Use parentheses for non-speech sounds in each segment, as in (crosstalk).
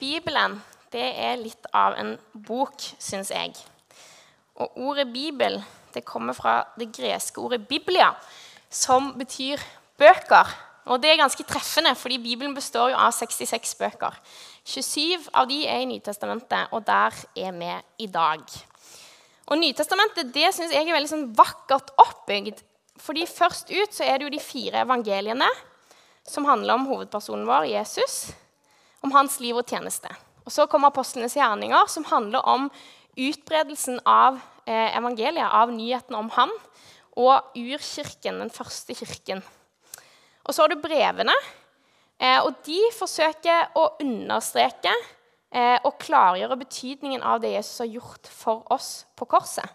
Bibelen det er litt av en bok, syns jeg. Og ordet Bibel det kommer fra det greske ordet biblia, som betyr bøker. Og det er ganske treffende, fordi Bibelen består jo av 66 bøker. 27 av de er i Nytestamentet, og der er vi i dag. Og Nytestamentet det synes jeg er veldig sånn vakkert oppbygd. fordi Først ut så er det jo de fire evangeliene, som handler om hovedpersonen vår, Jesus, om hans liv og tjeneste. Og Så kommer apostlenes gjerninger, som handler om utbredelsen av eh, evangeliet, av nyheten om ham, og urkirken, den første kirken. Og så har du brevene, eh, og de forsøker å understreke eh, og klargjøre betydningen av det Jesus har gjort for oss på korset.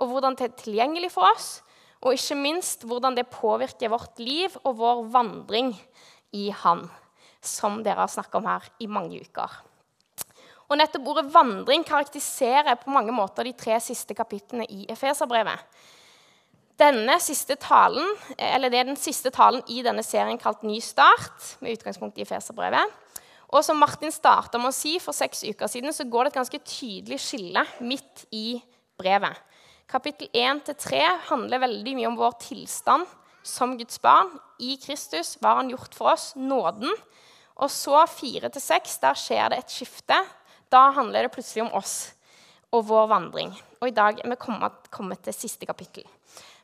Og hvordan det er tilgjengelig for oss, og ikke minst hvordan det påvirker vårt liv og vår vandring i Han, som dere har snakka om her i mange uker. Og nettopp ordet 'vandring' karakteriserer på mange måter de tre siste kapitlene i Efeserbrevet. Denne siste talen, eller Det er den siste talen i denne serien kalt 'Ny start', med utgangspunkt i Efeserbrevet. Og som Martin starta med å si for seks uker siden, så går det et ganske tydelig skille midt i brevet. Kapittel 1-3 handler veldig mye om vår tilstand som Guds barn. I Kristus var han gjort for oss nåden. Og så 4-6, der skjer det et skifte da handler det plutselig om oss og vår vandring. Og i dag er vi kommet, kommet til siste kapittel.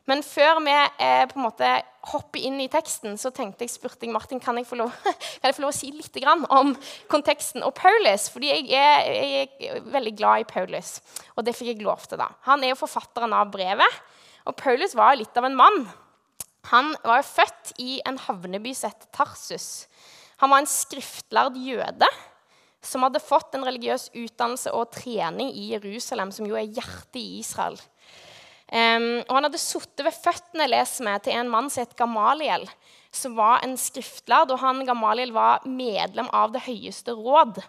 Men før vi eh, på en måte hopper inn i teksten, så tenkte jeg, spurte jeg Martin kan jeg få lov, (laughs) jeg få lov å si litt om konteksten og Paulus. Fordi jeg er, jeg er, veldig glad i Paulus, og det fikk jeg lov til. da. Han er jo forfatteren av brevet, og Paulus var litt av en mann. Han var jo født i en havneby som het Tarsus. Han var en skriftlærd jøde som hadde fått en religiøs utdannelse og trening i Jerusalem, som jo er hjertet i Israel. Um, og Han hadde sittet ved føttene leser vi, til en mann som het Gamaliel, som var en skriftlærd. og han Gamaliel var medlem av Det høyeste råd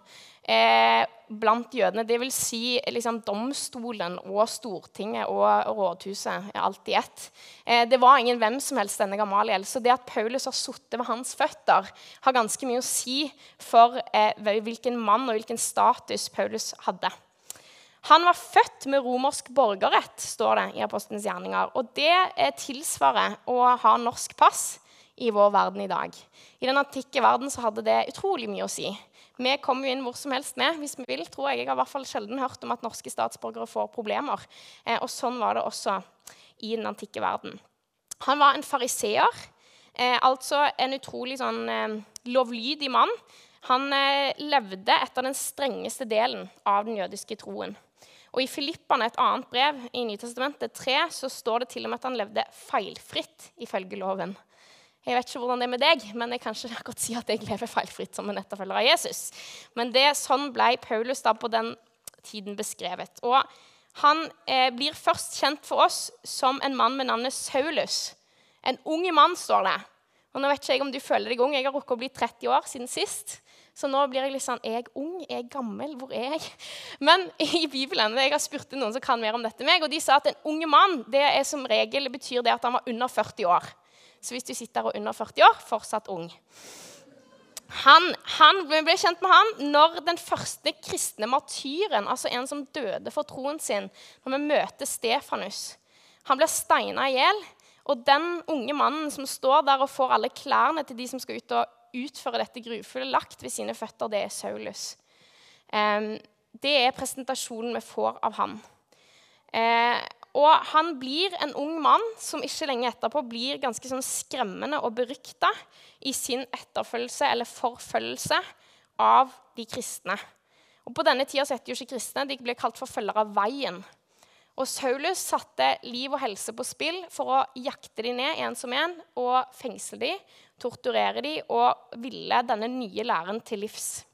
eh, blant jødene. Dvs. Si, liksom, domstolen og Stortinget og rådhuset er alt i ett. Eh, det var ingen hvem som helst denne Gamaliel. Så det at Paulus har sittet ved hans føtter, har ganske mye å si for eh, hvilken mann og hvilken status Paulus hadde. Han var født med romersk borgerrett, står det i Apostelens gjerninger. Og det tilsvarer å ha norsk pass i vår verden i dag. I den antikke verden så hadde det utrolig mye å si. Vi kommer jo inn hvor som helst med hvis vi vil. tror Jeg Jeg har i hvert fall sjelden hørt om at norske statsborgere får problemer. Eh, og sånn var det også i den antikke verden. Han var en fariseer, eh, altså en utrolig sånn, eh, lovlydig mann. Han eh, levde etter den strengeste delen av den jødiske troen. Og I Filippane, et annet brev i Nytestamentet 3, så står det til og med at han levde feilfritt ifølge loven. Jeg vet ikke hvordan det er med deg, men jeg kan ikke godt si at jeg lever feilfritt som en etterfølger av Jesus. Men det, sånn ble Paulus da på den tiden beskrevet. Og han eh, blir først kjent for oss som en mann med navnet Saulus. En ung mann, står det. Og nå vet ikke jeg om du føler deg ung. Jeg har rukket å bli 30 år siden sist. Så nå blir jeg litt sånn Er jeg ung? Er jeg gammel? Hvor er jeg? Men i Bibelen jeg har spurt noen som kan mer om dette, meg, og de sa at en ung mann det er som regel betyr det at han var under 40 år. Så hvis du sitter og under 40 år, fortsatt ung. Han, han ble kjent med han når den første kristne martyren, altså en som døde for troen sin, når vi møter Stefanus. Han blir steina i hjel. Og den unge mannen som står der og får alle klærne til de som skal ut og utføre dette grufulle, lagt ved sine føtter, det er Saulus. Um, det er presentasjonen vi får av han. Uh, og han blir en ung mann som ikke lenge etterpå blir ganske sånn skremmende og berykta i sin etterfølgelse eller forfølgelse av de kristne. Og På denne tida heter jo ikke kristne, de ble kalt for følgere av veien. Og Saulus satte liv og helse på spill for å jakte de ned en som en og fengsle de, torturere de og ville denne nye læren til livs.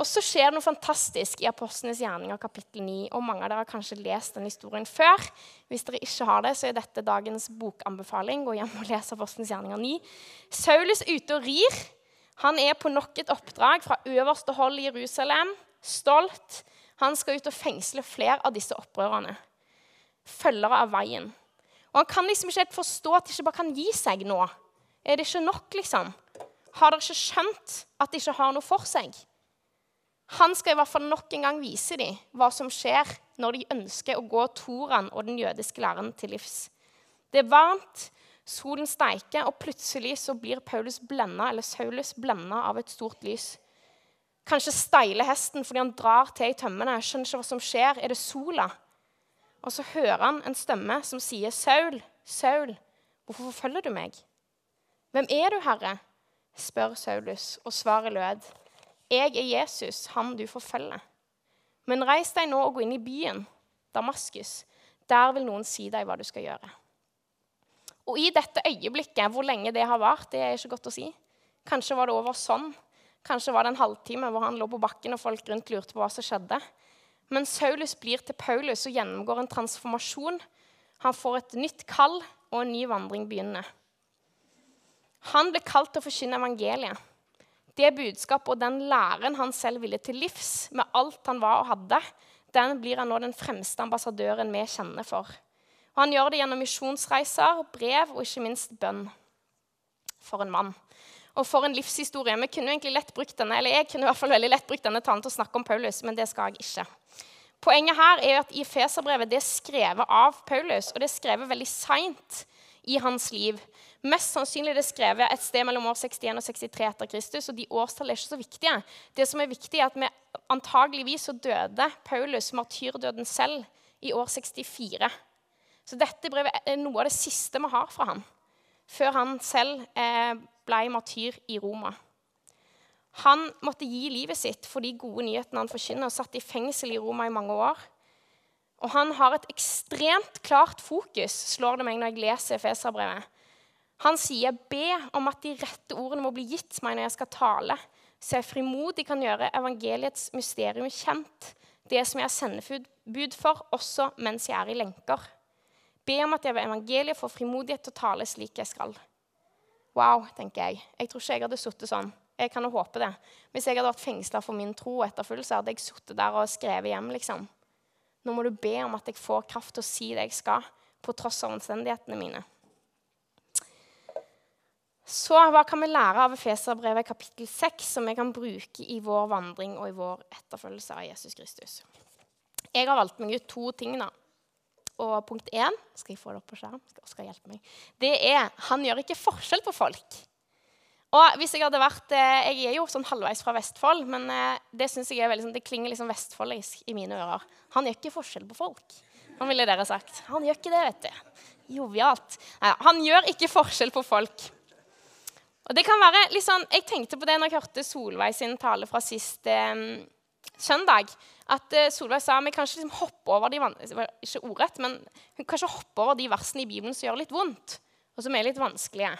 Og så skjer det noe fantastisk i Apostlenes gjerninger kapittel 9. Og mange av dere har kanskje lest den historien før. Hvis dere ikke har det, så er dette dagens bokanbefaling. Gå hjem og les Apostlenes gjerninger 9. Saulus er ute og rir. Han er på nok et oppdrag fra øverste hold i Jerusalem. Stolt. Han skal ut og fengsle flere av disse opprørerne. Følgere av veien. Og Han kan liksom ikke helt forstå at de ikke bare kan gi seg nå. Er det ikke nok, liksom? Har dere ikke skjønt at de ikke har noe for seg? Han skal i hvert fall nok en gang vise dem hva som skjer når de ønsker å gå Toran og den jødiske læren til livs. Det er varmt, solen steiker, og plutselig så blir Paulus blenda, eller Saulus blenda av et stort lys. Kanskje steiler hesten fordi han drar til i tømmene. Skjønner ikke hva som skjer. Er det sola? Og så hører han en stemme som sier, 'Saul, Saul, hvorfor forfølger du meg?' 'Hvem er du, Herre?' spør Saulus, og svaret lød, 'Jeg er Jesus, han du forfølger.' 'Men reis deg nå og gå inn i byen, Damaskus. Der vil noen si deg hva du skal gjøre.' Og i dette øyeblikket, hvor lenge det har vart, det er ikke godt å si. Kanskje var det over sånn. Kanskje var det en halvtime hvor han lå på bakken og folk rundt lurte på hva som skjedde. Men Saulus blir til Paulus og gjennomgår en transformasjon. Han får et nytt kall, og en ny vandring begynner. Han ble kalt til å forkynne evangeliet. Det budskapet og den læren han selv ville til livs, med alt han var og hadde, den blir han nå den fremste ambassadøren vi kjenner for. Og han gjør det gjennom misjonsreiser, brev og ikke minst bønn. For en mann. Og for en livshistorie. Vi kunne egentlig lett brukt denne, eller Jeg kunne i hvert fall veldig lett brukt denne talen til å snakke om Paulus, men det skal jeg ikke. Poenget her er at i Feserbrevet det er skrevet av Paulus, og det er skrevet veldig seint i hans liv. Mest sannsynlig er det skrevet et sted mellom år 61 og 63 etter Kristus. og de årstallene er ikke så viktige. Det som er viktig, er at vi antageligvis så døde Paulus martyrdøden selv i år 64. Så dette brevet er noe av det siste vi har fra ham, før han selv eh, ble martyr i Roma. Han måtte gi livet sitt for de gode nyhetene han forkynner, og satt i fengsel i Roma i mange år. Og han har et ekstremt klart fokus, slår det meg når jeg leser Feserbrevet. Han sier, 'Be om at de rette ordene må bli gitt meg når jeg skal tale', så jeg frimodig kan gjøre evangeliets mysterium kjent, det som jeg sender sendebud for, også mens jeg er i lenker. Be om at jeg ved evangeliet får frimodighet til å tale slik jeg skal. Wow, tenker jeg. Jeg tror ikke jeg hadde sittet sånn. Jeg kan jo håpe det. Hvis jeg hadde vært fengsla for min tro og etterfølgelse, hadde jeg sittet der og skrevet hjem. liksom. Nå må du be om at jeg får kraft til å si det jeg skal, på tross av omstendighetene mine. Så hva kan vi lære av Efeserbrevet kapittel 6, som vi kan bruke i vår vandring og i vår etterfølgelse av Jesus Kristus? Jeg har valgt meg ut to ting. da. Og punkt én skal jeg få det opp på skjerm, skal hjelpe meg, det er han gjør ikke forskjell på folk. Og hvis Jeg hadde vært, eh, jeg er jo sånn halvveis fra Vestfold, men eh, det synes jeg er veldig, sånn, det klinger liksom vestfoldisk i mine ører. Han gjør ikke forskjell på folk. Han ville dere sagt. Han gjør ikke det, vet du. Jovialt. Nei, han gjør ikke forskjell på folk. Og det kan være litt sånn, Jeg tenkte på det når jeg hørte Solveig sin tale fra sist eh, søndag at eh, Solveig sa vi kanskje liksom hoppe over de ikke ordrett, men hun kanskje hoppe over de versene i Bibelen som gjør litt vondt, og som er litt vanskelige.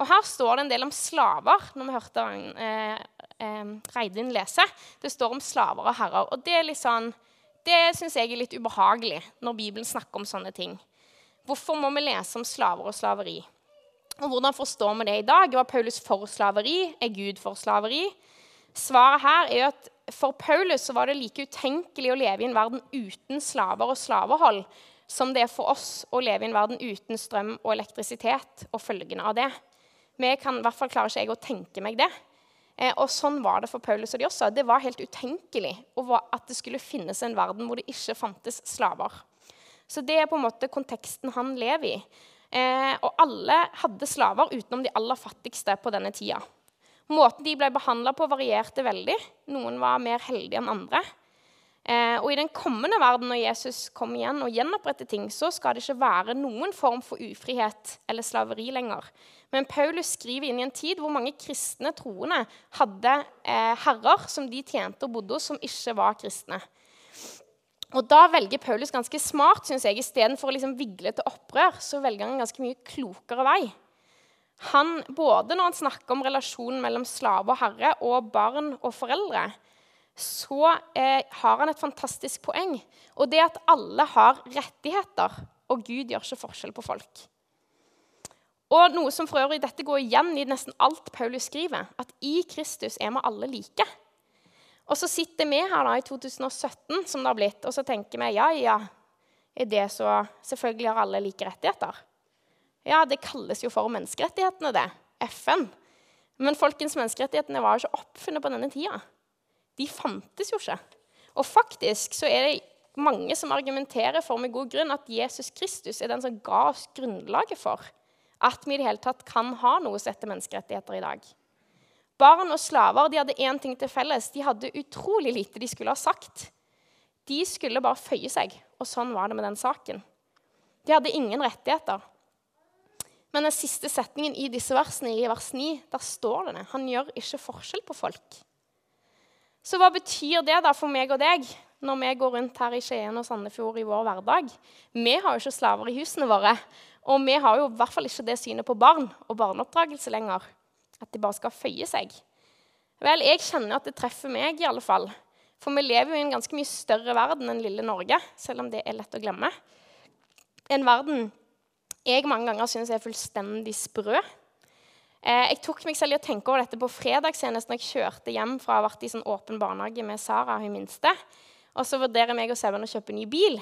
Og Her står det en del om slaver, når vi hørte eh, eh, Reidun lese. Det står om slaver og herrer. og Det, er sånn, det syns jeg er litt ubehagelig når Bibelen snakker om sånne ting. Hvorfor må vi lese om slaver og slaveri? Og Hvordan forstår vi det i dag? Var Paulus for slaveri? Er Gud for slaveri? Svaret her er at for Paulus var det like utenkelig å leve i en verden uten slaver og slavehold som det er for oss å leve i en verden uten strøm og elektrisitet og følgene av det. Vi kan, i hvert fall klarer ikke jeg å tenke meg det. Eh, og sånn var det for Paulus og de også. Det var helt utenkelig at det skulle finnes en verden hvor det ikke fantes slaver. Så det er på en måte konteksten han lever i. Eh, og alle hadde slaver utenom de aller fattigste på denne tida. Måten de ble behandla på, varierte veldig. Noen var mer heldige enn andre. Eh, og I den kommende verden, når Jesus kommer igjen og gjenoppretter ting, så skal det ikke være noen form for ufrihet eller slaveri lenger. Men Paulus skriver inn i en tid hvor mange kristne troende hadde eh, herrer som de tjente og bodde hos, som ikke var kristne. Og Da velger Paulus ganske smart, synes jeg. Istedenfor å liksom vigle til opprør, så velger han en ganske mye klokere vei. Han, både når han snakker om relasjonen mellom slave og herre og barn og foreldre, så eh, har han et fantastisk poeng. Og det at alle har rettigheter, og Gud gjør ikke forskjell på folk. Og noe som for øvrig Dette går igjen i nesten alt Paulus skriver, at i Kristus er vi alle like. Og så sitter vi her da i 2017, som det har blitt, og så tenker vi ja, ja, er det så Selvfølgelig har alle like rettigheter. Ja, det kalles jo for menneskerettighetene, det. FN. Men folkens, menneskerettighetene var jo ikke oppfunnet på denne tida. De fantes jo ikke. Og faktisk så er det mange som argumenterer for med god grunn at Jesus Kristus er den som ga oss grunnlaget for at vi i det hele tatt kan ha noe som heter menneskerettigheter i dag. Barn og slaver de hadde én ting til felles. De hadde utrolig lite de skulle ha sagt. De skulle bare føye seg, og sånn var det med den saken. De hadde ingen rettigheter. Men den siste setningen i disse versene, i vers 9, der står det det. Han gjør ikke forskjell på folk. Så hva betyr det da for meg og deg når vi går rundt her i Skien og Sandefjord i vår hverdag? Vi har jo ikke slaver i husene våre. Og vi har jo i hvert fall ikke det synet på barn og barneoppdragelse lenger. At de bare skal føye seg. Vel, jeg kjenner at det treffer meg, i alle fall. For vi lever jo i en ganske mye større verden enn lille Norge, selv om det er lett å glemme. En verden jeg mange ganger syns er fullstendig sprø. Eh, jeg tok meg selv i å tenke over dette på fredag senest når jeg kjørte hjem fra å ha vært i sånn åpen barnehage med Sara, hun minste. Og så vurderer meg og Seven å kjøpe ny bil.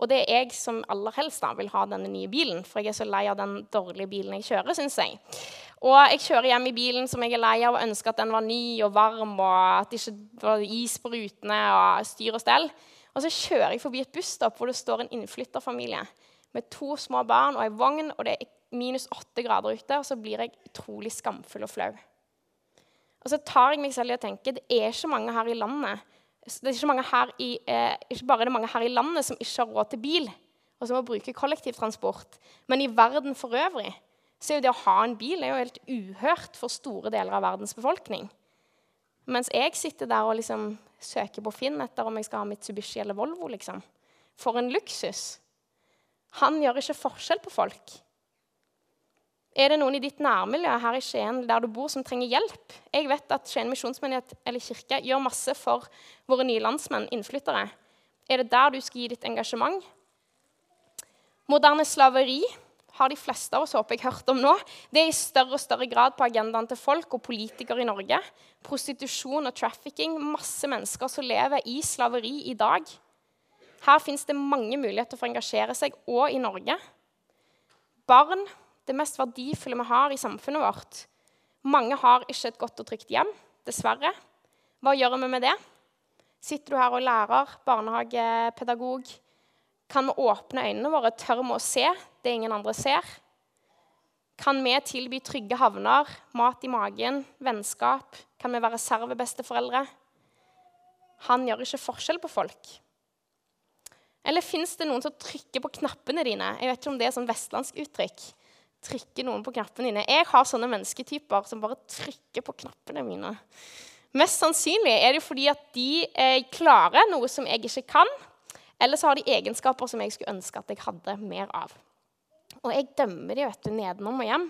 Og det er jeg som aller helst da vil ha denne nye bilen, for jeg er så lei av den dårlige bilen jeg kjører, syns jeg. Og jeg kjører hjem i bilen som jeg er lei av og ønsker at den var ny og varm, og at det ikke var is på rutene og styr og stell. Og så kjører jeg forbi et busstopp hvor det står en innflytterfamilie med to små barn og ei vogn, og det er minus åtte grader ute, og så blir jeg utrolig skamfull og flau. Og så tar jeg meg selv i å tenke det er ikke mange her i landet det er ikke, mange her i, eh, ikke bare er det mange her i landet som ikke har råd til bil, og som må bruke kollektivtransport, men i verden for øvrig så er jo det å ha en bil er jo helt uhørt for store deler av verdens befolkning. Mens jeg sitter der og liksom søker på Finn etter om jeg skal ha Mitsubishi eller Volvo. liksom. For en luksus. Han gjør ikke forskjell på folk. Er det noen i ditt nærmiljø her i Skien der du bor, som trenger hjelp? Jeg vet at Skien misjonsmenighet eller kirke gjør masse for våre nye landsmenn, innflyttere. Er det der du skal gi ditt engasjement? Moderne slaveri har de fleste av oss håper jeg hørt om nå. Det er i større og større grad på agendaen til folk og politikere i Norge. Prostitusjon og trafficking. Masse mennesker som lever i slaveri i dag. Her fins det mange muligheter for å engasjere seg, og i Norge. Barn det mest verdifulle vi har i samfunnet vårt. Mange har ikke et godt og trygt hjem, dessverre. Hva gjør vi med det? Sitter du her og lærer, barnehagepedagog? Kan vi åpne øynene våre? Tør vi å se det ingen andre ser? Kan vi tilby trygge havner, mat i magen, vennskap? Kan vi være reservebesteforeldre? Han gjør ikke forskjell på folk. Eller fins det noen som trykker på knappene dine? Jeg vet ikke om det er sånn vestlandsk uttrykk trykker noen på knappene dine. Jeg har sånne mennesketyper som bare trykker på knappene mine. Mest sannsynlig er det fordi at de eh, klarer noe som jeg ikke kan. Eller så har de egenskaper som jeg skulle ønske at jeg hadde mer av. Og jeg dømmer de vet du, nedenom og hjem.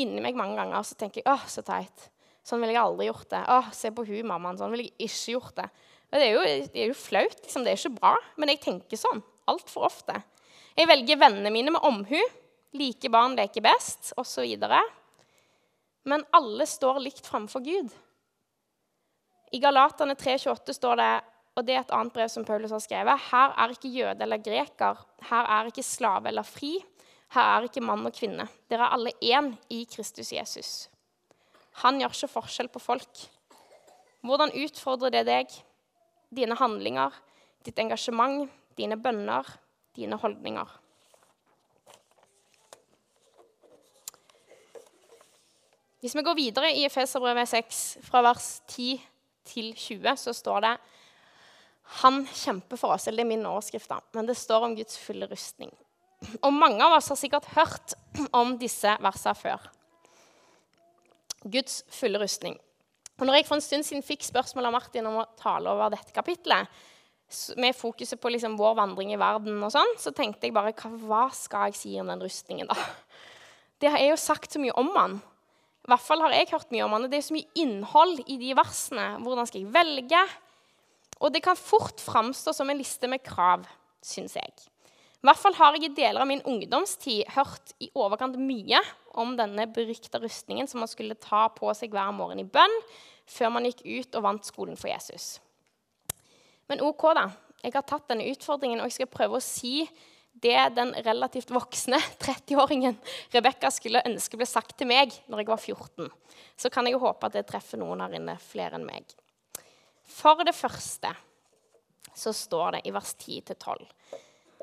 Inni meg mange ganger så tenker jeg åh, så teit. Sånn ville jeg aldri gjort det. Åh, se på hun mammaen. Sånn ville jeg ikke gjort det. Det er, jo, det er jo flaut. Liksom. Det er ikke bra. Men jeg tenker sånn altfor ofte. Jeg velger vennene mine med omhu. Like barn leker best, osv. Men alle står likt framfor Gud. I Galatane 3,28 står det, og det er et annet brev som Paulus har skrevet, her er ikke jøde eller greker, her er ikke slave eller fri, her er ikke mann og kvinne. Dere er alle én i Kristus Jesus. Han gjør ikke forskjell på folk. Hvordan utfordrer det deg, dine handlinger, ditt engasjement, dine bønner, dine holdninger? Hvis vi går videre i Efeserbrevet 6, fra vers 10 til 20, så står det Han kjemper for oss. Eller det er min overskrift, da. Men det står om Guds fulle rustning. Og mange av oss har sikkert hørt om disse versene før. Guds fulle rustning. Og når jeg for en stund siden fikk spørsmål av Martin om å tale over dette kapitlet, med fokuset på liksom vår vandring i verden, og sånn, så tenkte jeg bare hva skal jeg si om den rustningen, da? Det er jo sagt så mye om den. I hvert fall har jeg hørt mye om han, og Det er så mye innhold i de versene. Hvordan skal jeg velge? Og det kan fort framstå som en liste med krav, syns jeg. I hvert fall har jeg i deler av min ungdomstid hørt i overkant mye om denne berykta rustningen som man skulle ta på seg hver morgen i bønn før man gikk ut og vant skolen for Jesus. Men OK, da. Jeg har tatt denne utfordringen, og jeg skal prøve å si det den relativt voksne (laughs) 30-åringen Rebekka skulle ønske ble sagt til meg når jeg var 14. Så kan jeg jo håpe at det treffer noen her inne flere enn meg. For det første så står det i vers 10-12.: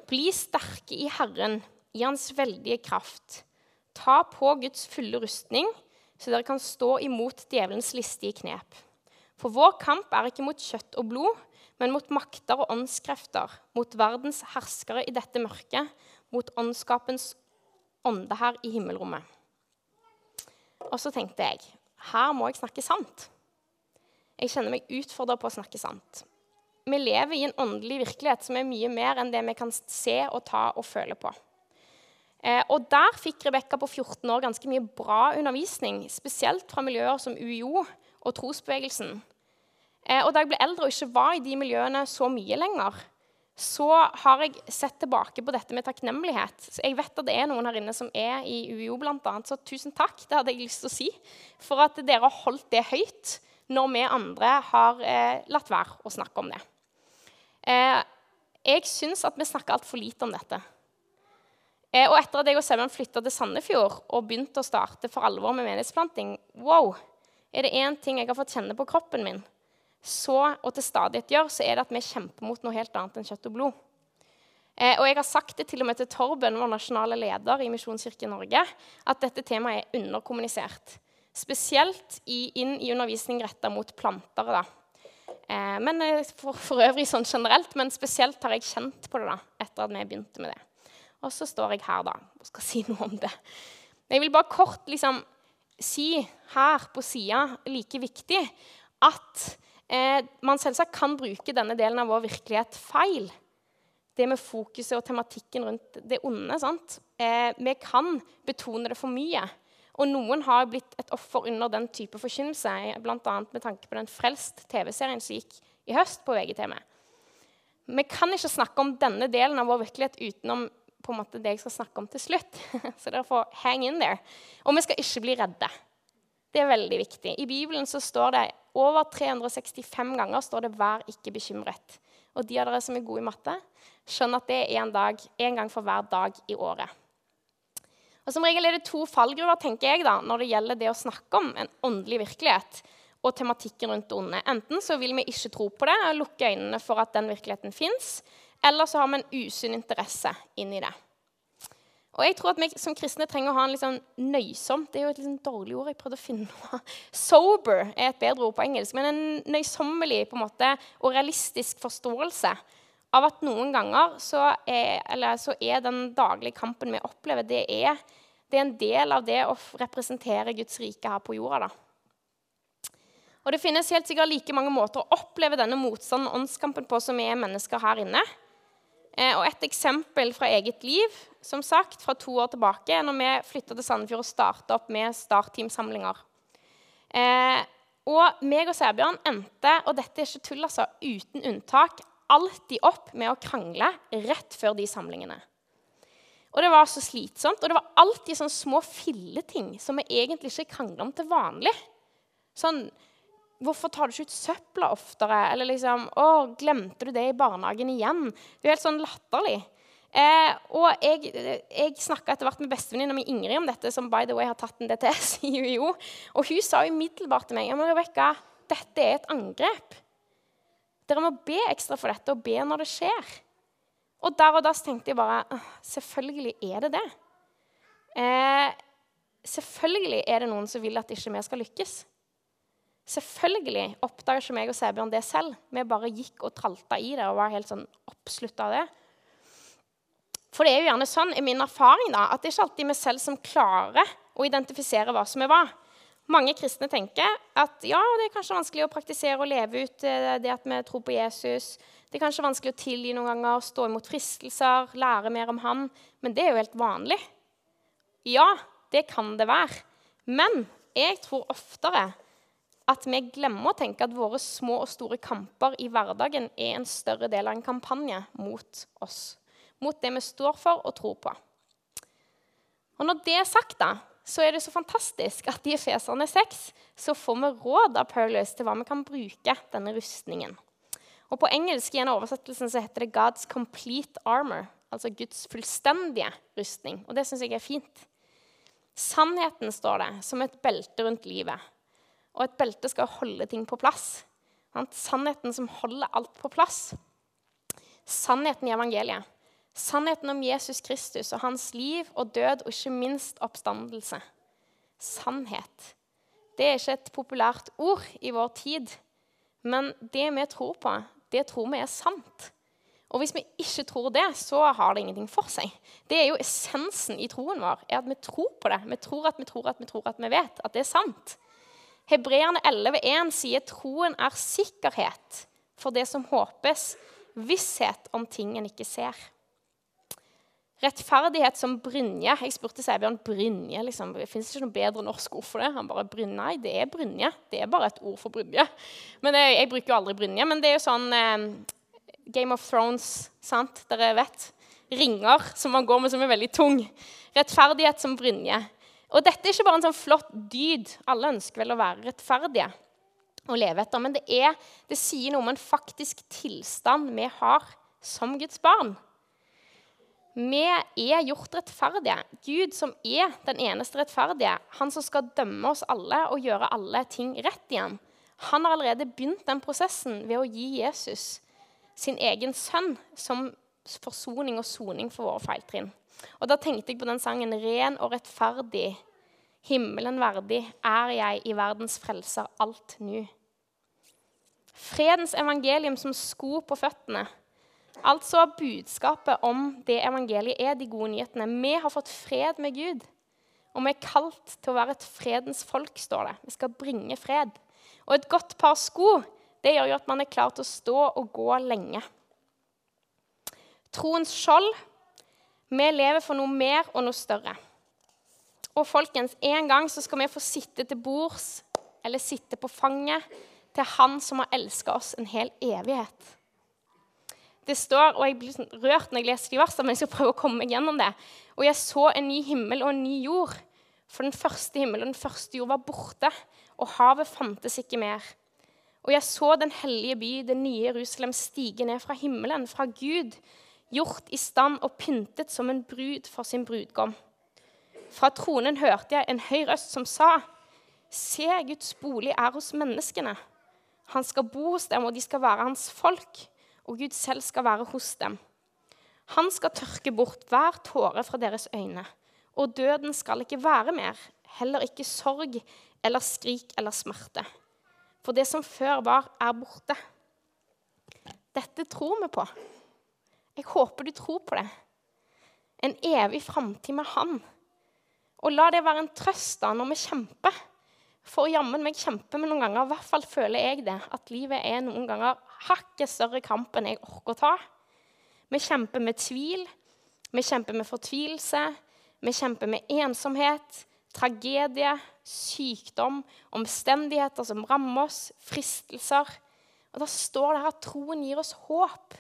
Bli sterke i Herren, i Hans veldige kraft. Ta på Guds fulle rustning, så dere kan stå imot djevelens listige knep. For vår kamp er ikke mot kjøtt og blod, men mot makter og åndskrefter, mot verdens herskere i dette mørket, mot åndskapens ånde her i himmelrommet. Og så tenkte jeg her må jeg snakke sant. Jeg kjenner meg utfordra på å snakke sant. Vi lever i en åndelig virkelighet som er mye mer enn det vi kan se og ta og føle på. Eh, og Der fikk Rebekka på 14 år ganske mye bra undervisning, spesielt fra miljøer som UiO og trosbevegelsen. Eh, og da jeg ble eldre og ikke var i de miljøene så mye lenger, så har jeg sett tilbake på dette med takknemlighet. Så jeg vet at det er noen her inne som er i UiO, bl.a. Så tusen takk. Det hadde jeg lyst til å si. For at dere har holdt det høyt når vi andre har eh, latt være å snakke om det. Eh, jeg syns at vi snakker altfor lite om dette. Eh, og etter at jeg og Seven flytta til Sandefjord og begynte å starte for alvor med menighetsplanting, wow, er det én ting jeg har fått kjenne på kroppen min, så, og til stadighet gjør, så er det at vi kjemper mot noe helt annet enn kjøtt og blod. Eh, og jeg har sagt det til og med til Torben, vår nasjonale leder i Misjonskirken Norge, at dette temaet er underkommunisert. Spesielt i, inn i undervisning retta mot plantere. da. Eh, men eh, for, for, øvrig sånn generelt, men spesielt har jeg kjent på det da, etter at vi begynte med det. Og så står jeg her da, og skal si (laughs) noe om det. Jeg vil bare kort liksom, si her på sida like viktig at eh, man selvsagt kan bruke denne delen av vår virkelighet feil. Det med fokuset og tematikken rundt det onde. Eh, vi kan betone det for mye. Og noen har blitt et offer under den type forkynnelse, bl.a. med tanke på den Frelst TV-serien som gikk i høst på VGTV. Vi kan ikke snakke om denne delen av vår virkelighet utenom på en måte det jeg skal snakke om til slutt. (laughs) Så dere får hang in there. Og vi skal ikke bli redde. Det er veldig viktig. I Bibelen så står det over 365 ganger står det 'vær ikke bekymret'. Og de av dere som er gode i matte, skjønner at det er en, dag, én gang for hver dag i året. Og Som regel er det to fallgruver tenker jeg da, når det gjelder det å snakke om en åndelig virkelighet og tematikken rundt det onde. Enten så vil vi ikke tro på det og lukke øynene for at den virkeligheten fins, eller så har vi en usunn interesse inni det. Og jeg tror at vi som kristne trenger å ha en litt sånn nøysom Det er jo et litt sånn dårlig ord. jeg prøvde å finne noe. (laughs) Sober er et bedre ord på engelsk. Men en nøysommelig på en måte, og realistisk forståelse av at noen ganger så er, så er den daglige kampen vi opplever, det er, det er, en del av det å representere Guds rike her på jorda. da. Og Det finnes helt sikkert like mange måter å oppleve denne motstanden og åndskampen på som vi er mennesker her inne. Eh, og Et eksempel fra eget liv som sagt, fra to år tilbake, når vi flytta til Sandefjord og starta opp med startteamsamlinger. Eh, og meg og Sæbjørn endte og dette er ikke tull, altså, uten unntak, alltid opp med å krangle rett før de samlingene. Og Det var så slitsomt, og det var alltid sånne små filleting som vi egentlig ikke krangler om til vanlig. Sånn Hvorfor tar du ikke ut søpla oftere? Eller liksom Å, glemte du det i barnehagen igjen? Det er helt sånn latterlig. Eh, og jeg, jeg snakka etter hvert med bestevenninna mi Ingrid om dette, som by the way har tatt en DTS i UiO. Og hun sa umiddelbart til meg ja, men Rebecca, dette er et angrep. Dere må be ekstra for dette, og be når det skjer. Og der og da tenkte jeg bare Selvfølgelig er det det. Eh, selvfølgelig er det noen som vil at ikke vi skal lykkes. Selvfølgelig oppdaga ikke meg og Sebjørn det selv. Vi bare gikk og tralta i det og var helt sånn oppslutta av det. For det er jo gjerne sånn i min erfaring da, at det er ikke alltid vi selv som klarer å identifisere hva som er hva. Mange kristne tenker at ja, det er kanskje vanskelig å praktisere og leve ut eh, det at vi tror på Jesus. Det er kanskje vanskelig å tilgi noen ganger, stå imot fristelser, lære mer om Han. Men det er jo helt vanlig. Ja, det kan det være. Men jeg tror oftere at vi glemmer å tenke at våre små og store kamper i hverdagen er en større del av en kampanje mot oss. Mot det vi står for og tror på. Og Når det er sagt, da, så er det så fantastisk at i Efeserne 6 så får vi råd av Paulus til hva vi kan bruke denne rustningen. Og På engelsk i en oversettelsen så heter det 'God's complete armor', altså Guds fullstendige rustning. Og det syns jeg er fint. Sannheten står det som et belte rundt livet og et belte skal holde ting på plass. Sannheten som holder alt på plass. Sannheten i evangeliet. Sannheten om Jesus Kristus og hans liv og død, og ikke minst oppstandelse. Sannhet. Det er ikke et populært ord i vår tid, men det vi tror på, det tror vi er sant. Og hvis vi ikke tror det, så har det ingenting for seg. Det er jo essensen i troen vår, er at vi tror på det. Vi tror at vi tror at vi tror at vi vet at det er sant. Hebreerne 11,1 sier troen er sikkerhet for det som håpes, visshet om ting en ikke ser. Rettferdighet som brynje. Jeg spurte Sæbjørn brynje. Liksom. Fins ikke noe bedre norsk ord for det. Han bare brynje. Nei, det er brynje. Det er bare et ord for brynje. Men jeg, jeg bruker jo aldri brynje. Men det er jo sånn eh, Game of Thrones, sant? Dere vet. Ringer som man går med som er veldig tung. Rettferdighet som brynje. Og dette er ikke bare en sånn flott dyd. Alle ønsker vel å være rettferdige og leve etter. Men det, er, det sier noe om en faktisk tilstand vi har som Guds barn. Vi er gjort rettferdige. Gud, som er den eneste rettferdige, han som skal dømme oss alle og gjøre alle ting rett igjen, han har allerede begynt den prosessen ved å gi Jesus sin egen sønn som forsoning og soning for våre feiltrinn. Og Da tenkte jeg på den sangen 'Ren og rettferdig, himmelen verdig, er jeg i verdens frelser alt nu'. Fredens evangelium som sko på føttene Altså budskapet om det evangeliet er de gode nyhetene. Vi har fått fred med Gud. Og vi er kalt til å være et fredens folk, står det. Vi skal bringe fred. Og et godt par sko det gjør jo at man er klar til å stå og gå lenge. Troens skjold. Vi lever for noe mer og noe større. Og folkens, en gang så skal vi få sitte til bords eller sitte på fanget til Han som har elska oss en hel evighet. Det står, og Jeg blir sånn rørt når jeg leser de versene, men jeg skal prøve å komme meg gjennom det. Og jeg så en ny himmel og en ny jord. For den første himmel og den første jord var borte, og havet fantes ikke mer. Og jeg så den hellige by, det nye Jerusalem, stige ned fra himmelen, fra Gud, gjort i stand og pyntet som en brud for sin brudgom. Fra tronen hørte jeg en høy røst som sa, Se, Guds bolig er hos menneskene. Han skal bo hos dem, og de skal være hans folk og Gud selv skal være hos dem. Han skal tørke bort hver tåre fra deres øyne, og døden skal ikke være mer, heller ikke sorg eller skrik eller smerte. For det som før var, er borte. Dette tror vi på. Jeg håper du tror på det. En evig framtid med Han. Og la det være en trøst da når vi kjemper. For jammen meg kjemper vi noen ganger, i hvert fall føler jeg det, at livet er noen ganger hakket større kamp enn jeg orker å ta. Vi kjemper med tvil, vi kjemper med fortvilelse, vi kjemper med ensomhet, tragedie, sykdom, omstendigheter som rammer oss, fristelser. Og Da står det her at troen gir oss håp.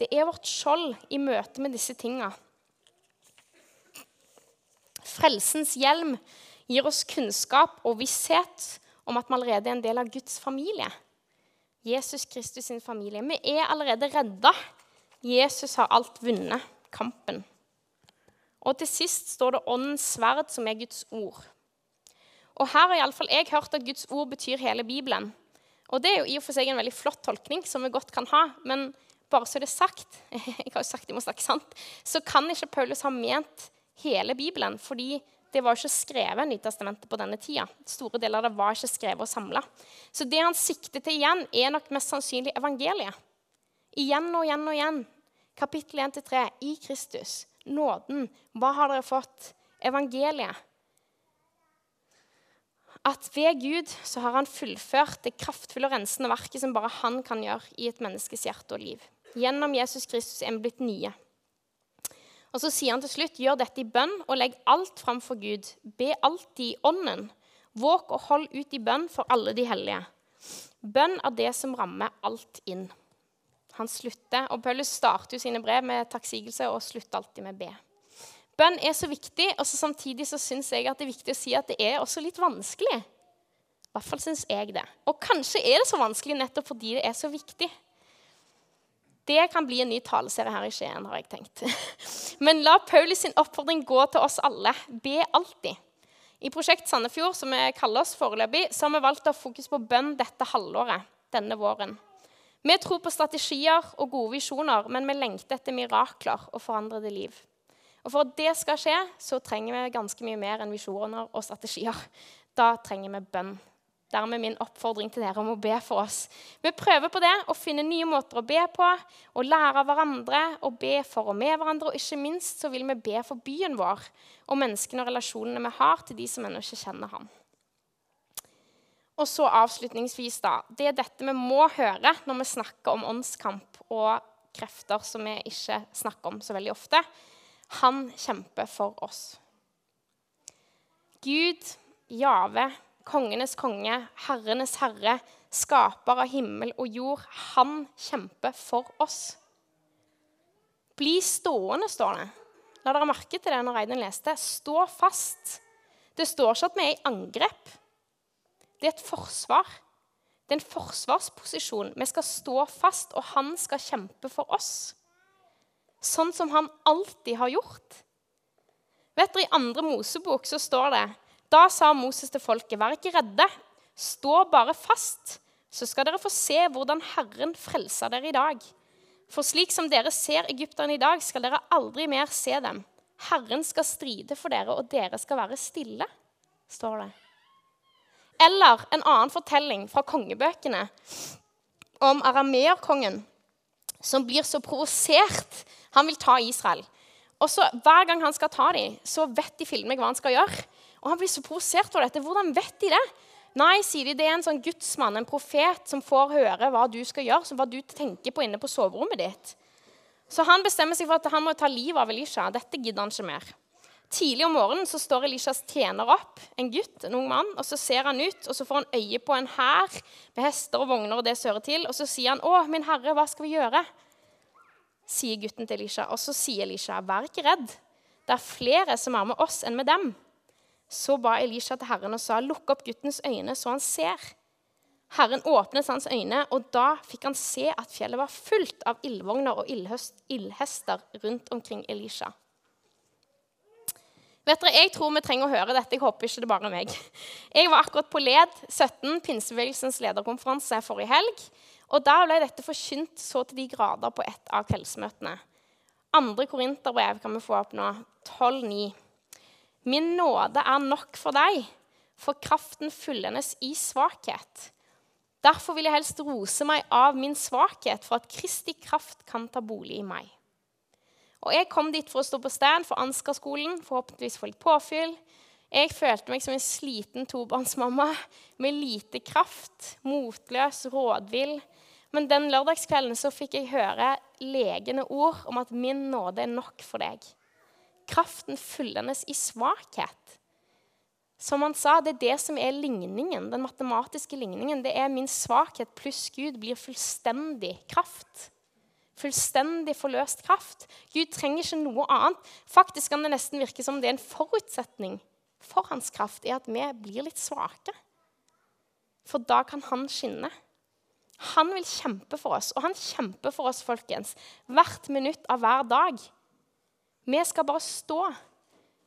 Det er vårt skjold i møte med disse tinga. Frelsens hjelm gir oss kunnskap og visshet om at vi allerede er en del av Guds familie. Jesus Kristus sin familie. Vi er allerede redda. Jesus har alt vunnet kampen. Og til sist står det åndens sverd, som er Guds ord. Og her har iallfall jeg hørt at Guds ord betyr hele Bibelen. Og det er jo i og for seg en veldig flott tolkning, som vi godt kan ha. Men bare så det er sagt, (laughs) jeg har jo sagt jeg må snakke sant, så kan ikke Paulus ha ment hele Bibelen. fordi det var ikke skrevet Nytestamentet på denne tida. Store deler av det var ikke skrevet og samla. Så det han sikter til igjen, er nok mest sannsynlig evangeliet. Igjen og igjen og igjen. Kapittel 1-3 i Kristus. Nåden. Hva har dere fått? Evangeliet. At ved Gud så har han fullført det kraftfulle og rensende verket som bare han kan gjøre i et menneskes hjerte og liv. Gjennom Jesus Kristus er vi blitt nye. Og så sier han til slutt, gjør dette i bønn og legg alt fram for Gud. Be alltid i ånden. Våk og hold ut i bønn for alle de hellige. Bønn er det som rammer alt inn. Han slutter, og Paulus starter jo sine brev med takksigelse og slutter alltid med be. Bønn er så viktig, og så samtidig så syns jeg at det er viktig å si at det er også litt vanskelig. I hvert fall syns jeg det. Og kanskje er det så vanskelig nettopp fordi det er så viktig. Det kan bli en ny taleserie her i Skien, har jeg tenkt. (laughs) Men la Paulus sin oppfordring gå til oss alle. Be alltid. I Prosjekt Sandefjord, som vi kaller oss foreløpig, så har vi valgt å ha fokus på bønn dette halvåret. denne våren. Vi tror på strategier og gode visjoner, men vi lengter etter mirakler og forandrede liv. Og For at det skal skje, så trenger vi ganske mye mer enn visjoner og strategier. Da trenger vi bønn. Dermed min oppfordring til dere om å be for oss. Vi prøver på det, å finne nye måter å be på, å lære av hverandre, å be for og med hverandre. Og ikke minst så vil vi be for byen vår og menneskene og relasjonene vi har til de som ennå ikke kjenner ham. Og så avslutningsvis, da. Det er dette vi må høre når vi snakker om åndskamp og krefter som vi ikke snakker om så veldig ofte. Han kjemper for oss. Gud, Jave, kongenes konge, herrenes herre, skaper av himmel og jord. Han kjemper for oss. Bli stående, står det. La dere merke til det når Reidun leste. Stå fast. Det står ikke at vi er i angrep. Det er et forsvar. Det er en forsvarsposisjon. Vi skal stå fast, og han skal kjempe for oss. Sånn som han alltid har gjort. Vet dere, I andre Mosebok så står det da sa Moses til folket, vær ikke redde, stå bare fast, så skal dere få se hvordan Herren frelser dere i dag. For slik som dere ser egypterne i dag, skal dere aldri mer se dem. Herren skal stride for dere, og dere skal være stille, står det. Eller en annen fortelling fra kongebøkene om arameerkongen som blir så provosert. Han vil ta Israel. Og så Hver gang han skal ta dem, så vet de filmer hva han skal gjøre. Og han blir så provosert over dette. Hvordan vet de det? Nei, sier de, det er en sånn gudsmann, en profet, som får høre hva du skal gjøre, hva du tenker på inne på soverommet ditt. Så han bestemmer seg for at han må ta livet av Elisha. Dette gidder han ikke mer. Tidlig om morgenen så står Elishas tjener opp, en gutt, en ung mann, og så ser han ut, og så får han øye på en hær med hester og vogner og det sører til, og så sier han, 'Å, min herre, hva skal vi gjøre?' sier gutten til Elisha. Og så sier Elisha, 'Vær ikke redd. Det er flere som er med oss enn med dem.' Så ba Elisha til Herren og sa, 'Lukk opp guttens øyne, så han ser.' Herren åpnet hans øyne, og da fikk han se at fjellet var fullt av ildvogner og ildhester rundt omkring Elisha. Vet dere, Jeg tror vi trenger å høre dette. Jeg håper ikke det bare er meg. Jeg var akkurat på LED 17, pinsebevegelsens lederkonferanse, forrige helg. og Da ble dette forkynt så til de grader på et av kveldsmøtene. Andre korinterbrev kan vi få opp nå. 12,9. Min nåde er nok for deg, for kraften fullendes i svakhet. Derfor vil jeg helst rose meg av min svakhet, for at Kristi kraft kan ta bolig i meg. Og Jeg kom dit for å stå på stand for Ansgar-skolen, forhåpentligvis få litt påfyll. Jeg følte meg som en sliten tobarnsmamma med lite kraft, motløs, rådvill. Men den lørdagskvelden så fikk jeg høre legende ord om at min nåde er nok for deg kraften fyllendes i svakhet. Som han sa, det er det som er ligningen, den matematiske ligningen. Det er min svakhet pluss Gud blir fullstendig kraft. Fullstendig forløst kraft. Gud trenger ikke noe annet. Faktisk kan det nesten virke som det er en forutsetning for hans kraft, er at vi blir litt svake. For da kan han skinne. Han vil kjempe for oss, og han kjemper for oss, folkens, hvert minutt av hver dag. Vi skal bare stå.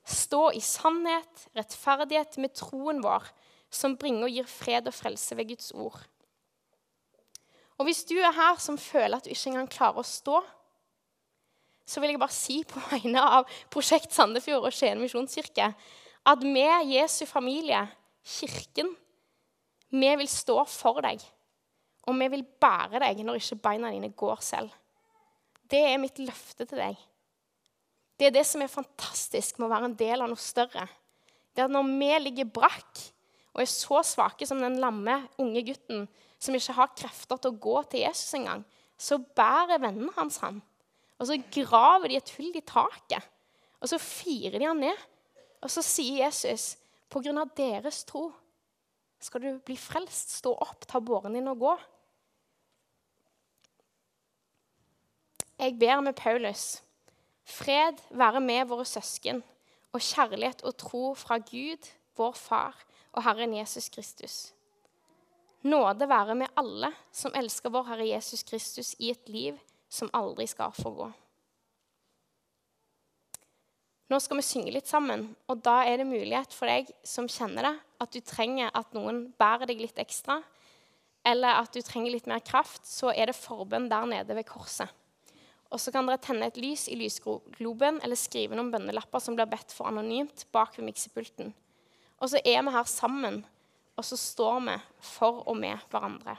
Stå i sannhet, rettferdighet med troen vår, som bringer og gir fred og frelse ved Guds ord. Og Hvis du er her som føler at du ikke engang klarer å stå, så vil jeg bare si på vegne av Prosjekt Sandefjord og Skien misjonskirke at vi, Jesu familie, Kirken, vi vil stå for deg. Og vi vil bære deg når ikke beina dine går selv. Det er mitt løfte til deg. Det er det som er fantastisk med å være en del av noe større. Det er at når vi ligger brakk og er så svake som den lamme unge gutten som ikke har krefter til å gå til Jesus engang, så bærer vennene hans ham. Og så graver de et hull i taket, og så firer de han ned. Og så sier Jesus, på grunn av deres tro skal du bli frelst. Stå opp, ta båren din og gå. Jeg ber med Paulus Fred være med våre søsken, og kjærlighet og tro fra Gud, vår Far og Herren Jesus Kristus. Nåde være med alle som elsker vår Herre Jesus Kristus i et liv som aldri skal forgå. Nå skal vi synge litt sammen, og da er det mulighet for deg som kjenner det, at du trenger at noen bærer deg litt ekstra. eller at du trenger litt mer kraft, så er det forbønn der nede ved korset. Og så kan dere tenne et lys i lysgloben eller skrive noen bønnelapper som blir bedt for anonymt bak ved miksepulten. Og så er vi her sammen, og så står vi for og med hverandre.